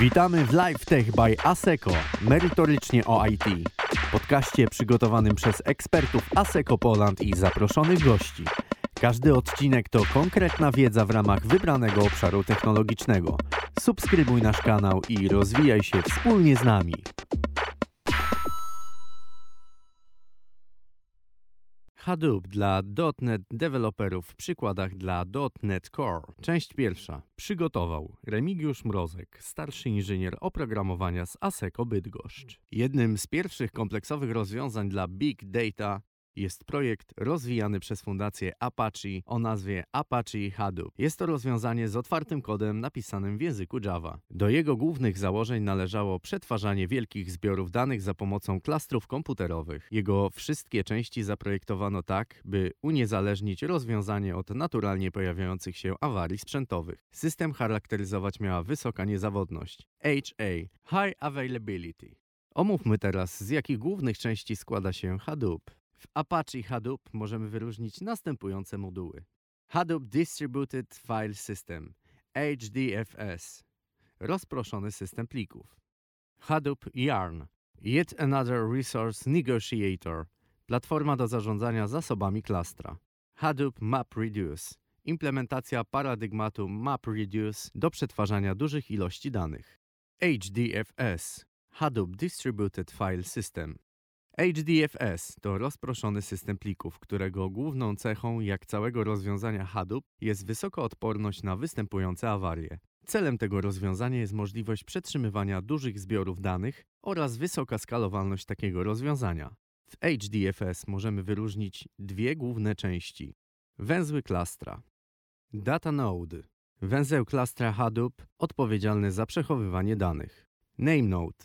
Witamy w Live Tech by ASECO, merytorycznie o IT. Podcaście przygotowanym przez ekspertów ASECO Poland i zaproszonych gości. Każdy odcinek to konkretna wiedza w ramach wybranego obszaru technologicznego. Subskrybuj nasz kanał i rozwijaj się wspólnie z nami. Hadoop dla .NET deweloperów w przykładach dla .NET Core. Część pierwsza. Przygotował Remigiusz Mrozek, starszy inżynier oprogramowania z ASECO Bydgoszcz. Jednym z pierwszych kompleksowych rozwiązań dla Big Data jest projekt rozwijany przez fundację Apache o nazwie Apache Hadoop. Jest to rozwiązanie z otwartym kodem napisanym w języku Java. Do jego głównych założeń należało przetwarzanie wielkich zbiorów danych za pomocą klastrów komputerowych. Jego wszystkie części zaprojektowano tak, by uniezależnić rozwiązanie od naturalnie pojawiających się awarii sprzętowych. System charakteryzować miała wysoka niezawodność HA High Availability. Omówmy teraz, z jakich głównych części składa się Hadoop. W Apache Hadoop możemy wyróżnić następujące moduły. Hadoop Distributed File System HDFS rozproszony system plików. Hadoop Yarn Yet Another Resource Negotiator platforma do zarządzania zasobami klastra. Hadoop MapReduce implementacja paradygmatu MapReduce do przetwarzania dużych ilości danych. HDFS Hadoop Distributed File System HDFS to rozproszony system plików, którego główną cechą, jak całego rozwiązania Hadoop, jest wysoka odporność na występujące awarie. Celem tego rozwiązania jest możliwość przetrzymywania dużych zbiorów danych oraz wysoka skalowalność takiego rozwiązania. W HDFS możemy wyróżnić dwie główne części. Węzły klastra. Data Node. Węzeł klastra Hadoop odpowiedzialny za przechowywanie danych. Name Node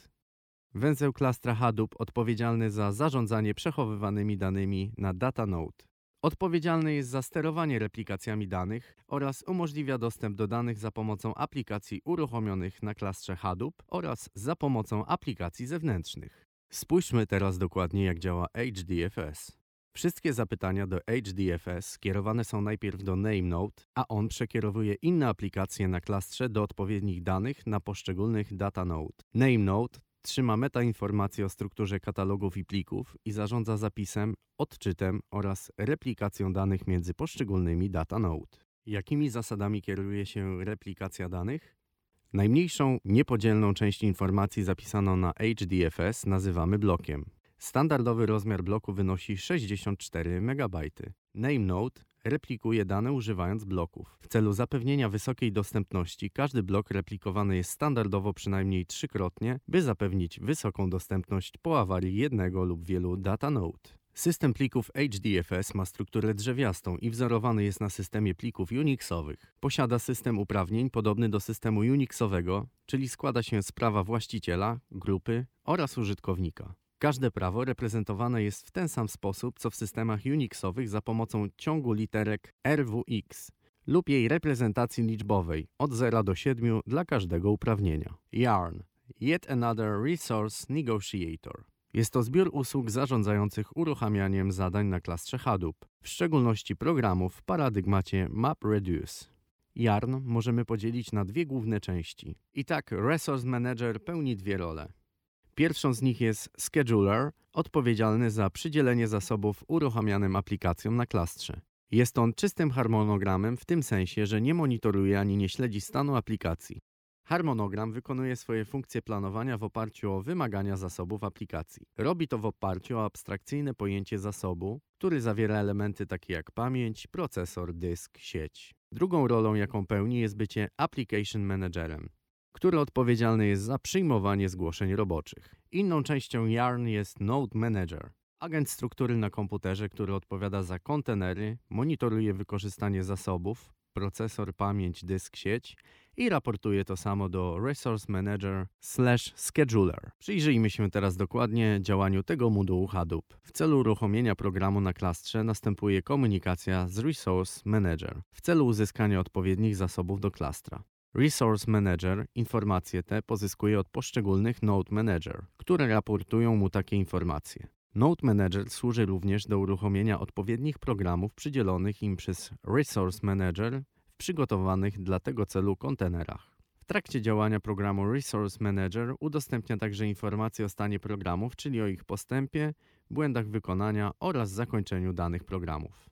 węzeł klastra Hadoop odpowiedzialny za zarządzanie przechowywanymi danymi na Data Node. Odpowiedzialny jest za sterowanie replikacjami danych oraz umożliwia dostęp do danych za pomocą aplikacji uruchomionych na klastrze Hadoop oraz za pomocą aplikacji zewnętrznych. Spójrzmy teraz dokładnie jak działa HDFS. Wszystkie zapytania do HDFS skierowane są najpierw do NameNode, a on przekierowuje inne aplikacje na klastrze do odpowiednich danych na poszczególnych data node. NameNode trzyma metainformacje o strukturze katalogów i plików i zarządza zapisem, odczytem oraz replikacją danych między poszczególnymi data node. Jakimi zasadami kieruje się replikacja danych? Najmniejszą, niepodzielną część informacji zapisaną na HDFS nazywamy blokiem. Standardowy rozmiar bloku wynosi 64 MB. NameNode replikuje dane używając bloków. W celu zapewnienia wysokiej dostępności każdy blok replikowany jest standardowo przynajmniej trzykrotnie, by zapewnić wysoką dostępność po awarii jednego lub wielu data node. System plików HDFS ma strukturę drzewiastą i wzorowany jest na systemie plików Unixowych. Posiada system uprawnień podobny do systemu Unixowego, czyli składa się z prawa właściciela, grupy oraz użytkownika. Każde prawo reprezentowane jest w ten sam sposób, co w systemach Unixowych za pomocą ciągu literek RWX lub jej reprezentacji liczbowej od 0 do 7 dla każdego uprawnienia. Yarn Yet Another Resource Negotiator jest to zbiór usług zarządzających uruchamianiem zadań na klastrze Hadoop, w szczególności programów w paradygmacie MapReduce. Yarn możemy podzielić na dwie główne części. I tak Resource Manager pełni dwie role. Pierwszą z nich jest Scheduler, odpowiedzialny za przydzielenie zasobów uruchamianym aplikacjom na klastrze. Jest on czystym harmonogramem w tym sensie, że nie monitoruje ani nie śledzi stanu aplikacji. Harmonogram wykonuje swoje funkcje planowania w oparciu o wymagania zasobów aplikacji. Robi to w oparciu o abstrakcyjne pojęcie zasobu, który zawiera elementy takie jak pamięć, procesor, dysk, sieć. Drugą rolą, jaką pełni, jest bycie application managerem który odpowiedzialny jest za przyjmowanie zgłoszeń roboczych. Inną częścią Yarn jest Node Manager, agent struktury na komputerze, który odpowiada za kontenery, monitoruje wykorzystanie zasobów, procesor, pamięć, dysk, sieć i raportuje to samo do Resource Manager slash Scheduler. Przyjrzyjmy się teraz dokładnie działaniu tego modułu Hadoop. W celu uruchomienia programu na klastrze następuje komunikacja z Resource Manager w celu uzyskania odpowiednich zasobów do klastra. Resource Manager informacje te pozyskuje od poszczególnych Node Manager, które raportują mu takie informacje. Node Manager służy również do uruchomienia odpowiednich programów przydzielonych im przez Resource Manager w przygotowanych dla tego celu kontenerach. trakcie działania programu Resource Manager udostępnia także informacje o stanie programów, czyli o ich postępie, błędach wykonania oraz zakończeniu danych programów.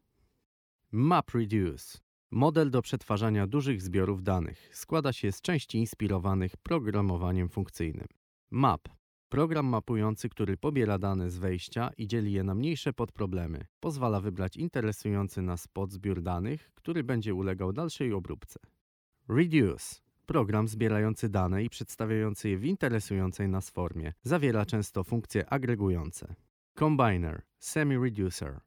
MapReduce Model do przetwarzania dużych zbiorów danych składa się z części inspirowanych programowaniem funkcyjnym. Map Program mapujący, który pobiera dane z wejścia i dzieli je na mniejsze podproblemy, pozwala wybrać interesujący nas podzbiór danych, który będzie ulegał dalszej obróbce. Reduce program zbierający dane i przedstawiający je w interesującej nas formie. Zawiera często funkcje agregujące. Combiner, semi-reducer.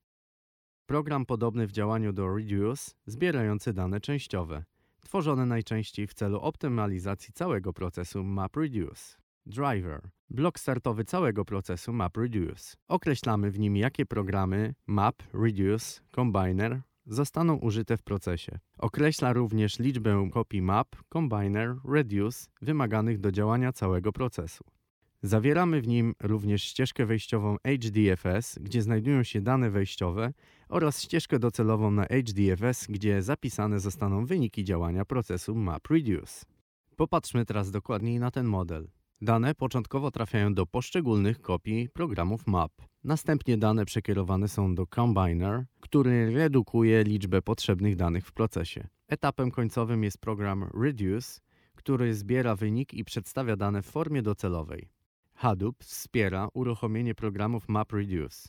Program podobny w działaniu do reduce, zbierający dane częściowe, tworzony najczęściej w celu optymalizacji całego procesu MapReduce. Driver, blok startowy całego procesu MapReduce. Określamy w nim, jakie programy Map, Reduce, Combiner zostaną użyte w procesie. Określa również liczbę kopii map, combiner, reduce wymaganych do działania całego procesu. Zawieramy w nim również ścieżkę wejściową HDFS, gdzie znajdują się dane wejściowe oraz ścieżkę docelową na HDFS, gdzie zapisane zostaną wyniki działania procesu MapReduce. Popatrzmy teraz dokładniej na ten model. Dane początkowo trafiają do poszczególnych kopii programów map. Następnie dane przekierowane są do Combiner, który redukuje liczbę potrzebnych danych w procesie. Etapem końcowym jest program Reduce, który zbiera wynik i przedstawia dane w formie docelowej. Hadoop wspiera uruchomienie programów MapReduce.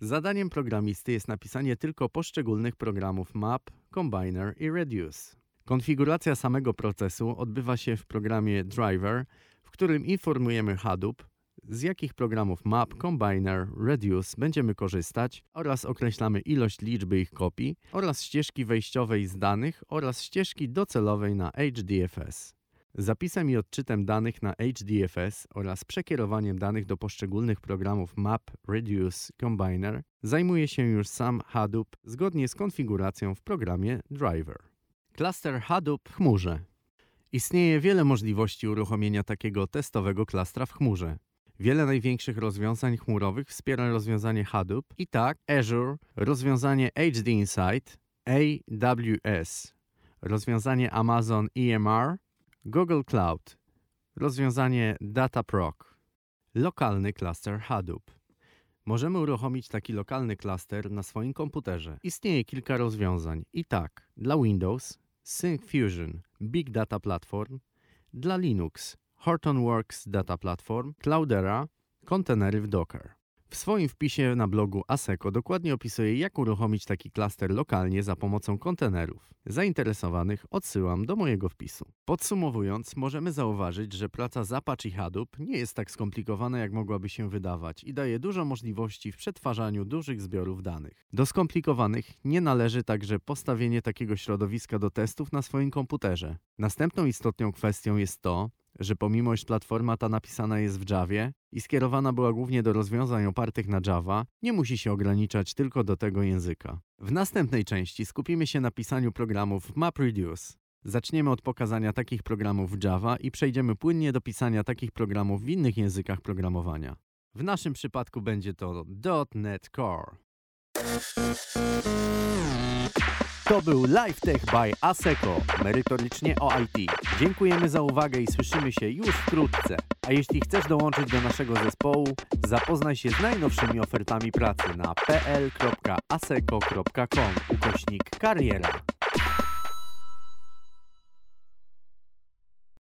Zadaniem programisty jest napisanie tylko poszczególnych programów Map, Combiner i Reduce. Konfiguracja samego procesu odbywa się w programie Driver, w którym informujemy Hadoop, z jakich programów Map, Combiner, Reduce będziemy korzystać oraz określamy ilość liczby ich kopii oraz ścieżki wejściowej z danych oraz ścieżki docelowej na HDFS. Zapisem i odczytem danych na HDFS oraz przekierowaniem danych do poszczególnych programów Map, Reduce, Combiner zajmuje się już sam Hadoop zgodnie z konfiguracją w programie Driver. Cluster Hadoop w chmurze. Istnieje wiele możliwości uruchomienia takiego testowego klastra w chmurze. Wiele największych rozwiązań chmurowych wspiera rozwiązanie Hadoop i tak Azure, rozwiązanie HD Insight, AWS, rozwiązanie Amazon EMR, Google Cloud, rozwiązanie Dataproc, lokalny klaster Hadoop. Możemy uruchomić taki lokalny klaster na swoim komputerze. Istnieje kilka rozwiązań. I tak, dla Windows SyncFusion Big Data Platform, dla Linux Hortonworks Data Platform, Cloudera, kontenery w Docker. W swoim wpisie na blogu ASECO dokładnie opisuję, jak uruchomić taki klaster lokalnie za pomocą kontenerów. Zainteresowanych odsyłam do mojego wpisu. Podsumowując, możemy zauważyć, że praca z Apache Hadoop nie jest tak skomplikowana, jak mogłaby się wydawać i daje dużo możliwości w przetwarzaniu dużych zbiorów danych. Do skomplikowanych nie należy także postawienie takiego środowiska do testów na swoim komputerze. Następną istotną kwestią jest to, że pomimo iż platforma ta napisana jest w Javie i skierowana była głównie do rozwiązań opartych na Java, nie musi się ograniczać tylko do tego języka. W następnej części skupimy się na pisaniu programów MapReduce. Zaczniemy od pokazania takich programów w Java i przejdziemy płynnie do pisania takich programów w innych językach programowania. W naszym przypadku będzie to .NET Core. To był LifeTech by ASECO, merytorycznie o IT. Dziękujemy za uwagę i słyszymy się już wkrótce. A jeśli chcesz dołączyć do naszego zespołu, zapoznaj się z najnowszymi ofertami pracy na pl.aseco.com ukośnik kariera.